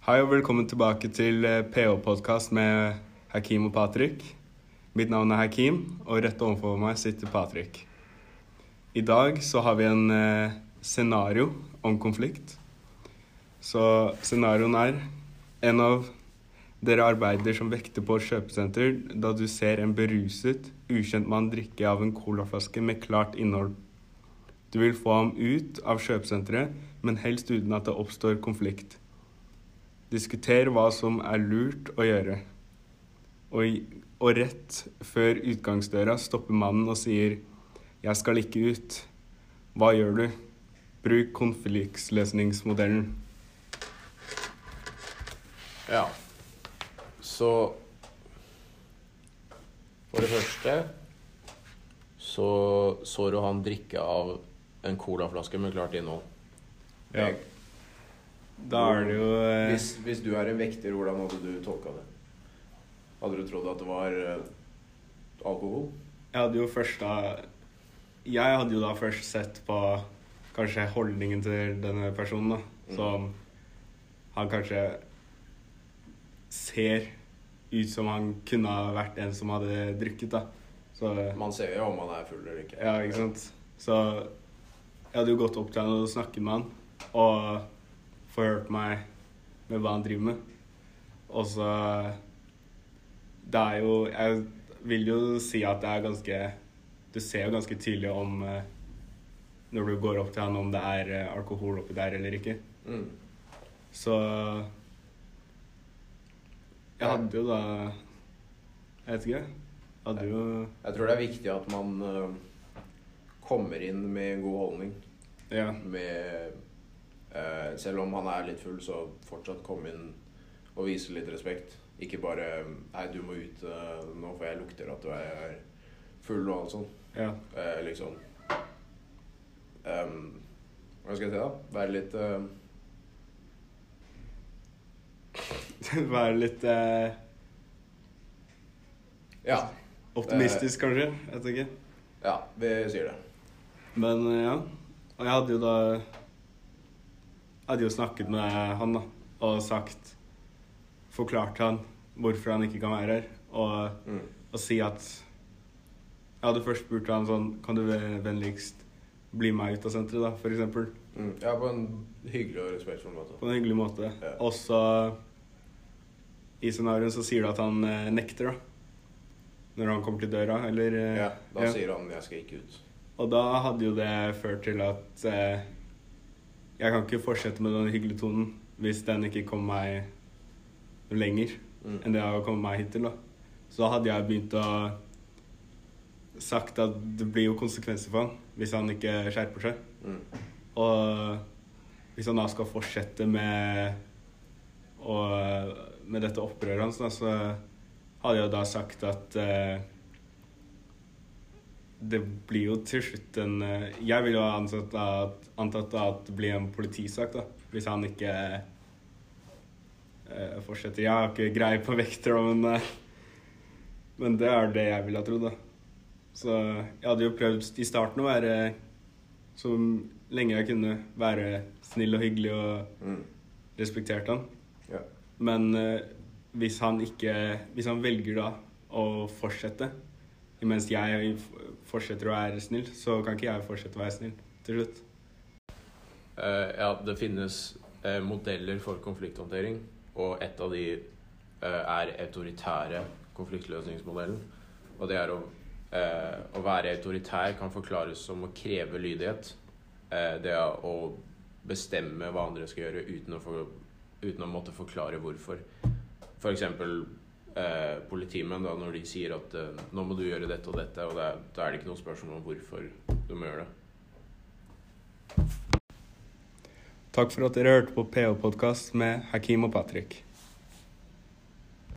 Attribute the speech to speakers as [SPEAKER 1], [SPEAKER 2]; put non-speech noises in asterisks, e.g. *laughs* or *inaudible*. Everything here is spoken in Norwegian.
[SPEAKER 1] Hei og velkommen tilbake til eh, PH-podkast med Hakim og Patrick. Mitt navn er Hakim, og rett overfor meg sitter Patrick. I dag så har vi en eh, scenario om konflikt. Så scenarioen er en av dere arbeider som vekter på et kjøpesenter da du ser en beruset, ukjent mann drikke av en colaflaske med klart innhold. Du vil få ham ut av kjøpesenteret, men helst uten at det oppstår konflikt. Diskuter hva som er lurt å gjøre. Og, og rett før utgangsdøra stopper mannen og sier 'Jeg skal ikke ut'. Hva gjør du? Bruk konfliktsløsningsmodellen.
[SPEAKER 2] Ja. Så For det første så så du han drikke av en colaflaske med klart innhold.
[SPEAKER 1] Ja. Da er det jo eh,
[SPEAKER 2] Hvis, hvis du er en vekter, hvordan hadde du tolka det? Hadde du trodd at det var eh, alkohol?
[SPEAKER 1] Jeg hadde jo først da Jeg hadde jo da først sett på kanskje holdningen til denne personen, da. Som han kanskje ser ut som han kunne ha vært en som hadde drukket, da. Så
[SPEAKER 2] Man ser jo om han er full eller ikke.
[SPEAKER 1] Ja, ikke sant. Så jeg hadde jo gått opp til han og snakket med han. Og forhørt meg med hva han driver med. Og så Det er jo Jeg vil jo si at det er ganske Du ser jo ganske tydelig om eh, når du går opp til han om det er eh, alkohol oppi der eller ikke.
[SPEAKER 2] Mm.
[SPEAKER 1] Så Jeg hadde jo da Jeg vet ikke. Hadde jo
[SPEAKER 2] Jeg tror det er viktig at man eh, kommer inn med en god holdning.
[SPEAKER 1] Ja.
[SPEAKER 2] Med Selv om han er litt full, så fortsatt komme inn og vise litt respekt. Ikke bare 'Nei, du må ut eh, nå, for jeg lukter at du er full', og alt sånt.
[SPEAKER 1] Ja.
[SPEAKER 2] Eh, liksom um, Hva skal jeg si, da? Være litt *laughs* uh...
[SPEAKER 1] Være litt uh...
[SPEAKER 2] Ja.
[SPEAKER 1] optimistisk, kanskje. Jeg vet ikke.
[SPEAKER 2] Ja, vi sier det.
[SPEAKER 1] Men eh, ja. Og jeg hadde jo da hadde jo snakket med han, da. Og sagt Forklart han hvorfor han ikke kan være her. Og,
[SPEAKER 2] Mm.
[SPEAKER 1] og si at Jeg hadde først spurt han sånn Kan du vennligst bli med ut av senteret, da, for eksempel?
[SPEAKER 2] Mm. Ja, på en hyggelig og respektfull måte.
[SPEAKER 1] På en hyggelig måte.
[SPEAKER 2] Ja.
[SPEAKER 1] Og så I scenarioen så sier du at han eh, nekter, da. Når han kommer til døra, eller eh,
[SPEAKER 2] Ja, da
[SPEAKER 1] ja.
[SPEAKER 2] sier han 'jeg skal ikke ut'.
[SPEAKER 1] Og da hadde jo det ført til at eh, jeg kan ikke fortsette med den hyggelige tonen hvis den ikke kommer meg noe lenger
[SPEAKER 2] Mm.
[SPEAKER 1] enn det har kommet meg hittil. da. Så da hadde jeg begynt å sagt at det blir jo konsekvenser for han hvis han ikke skjerper seg.
[SPEAKER 2] Mm.
[SPEAKER 1] Og hvis han da skal fortsette med, og, med dette opprøret hans, da, så hadde jeg da sagt at eh, det blir jo til slutt en eh, Jeg vil jo ha antatt at, antatt at det blir en politisak, da. Hvis han ikke uh, fortsetter. Jeg har ikke greie på vekter, men, uh, men det er det jeg ville ha trodd, da. Så jeg hadde jo prøvd i starten å være så lenge jeg kunne være snill og hyggelig og
[SPEAKER 2] Mm.
[SPEAKER 1] respektert han.
[SPEAKER 2] Ja.
[SPEAKER 1] Men uh, hvis han ikke Hvis han velger da å fortsette mens jeg fortsetter å være snill, så kan ikke jeg fortsette å være snill til slutt.
[SPEAKER 2] Uh, ja, det finnes uh, modeller for konflikthåndtering, og et av de uh, er autoritære konfliktløsningsmodellen. Og det er å, å være autoritær kan forklares som å kreve lydighet. Det er å bestemme hva andre skal gjøre uten å, for, uten å måtte forklare hvorfor. For eksempel eh, politimenn da, når de sier at eh, nå må du gjøre dette og dette, og da er det ikke noe spørsmål om hvorfor du må gjøre det.
[SPEAKER 1] Takk for at dere hørte på PH-podkast med Hakim og Patrick.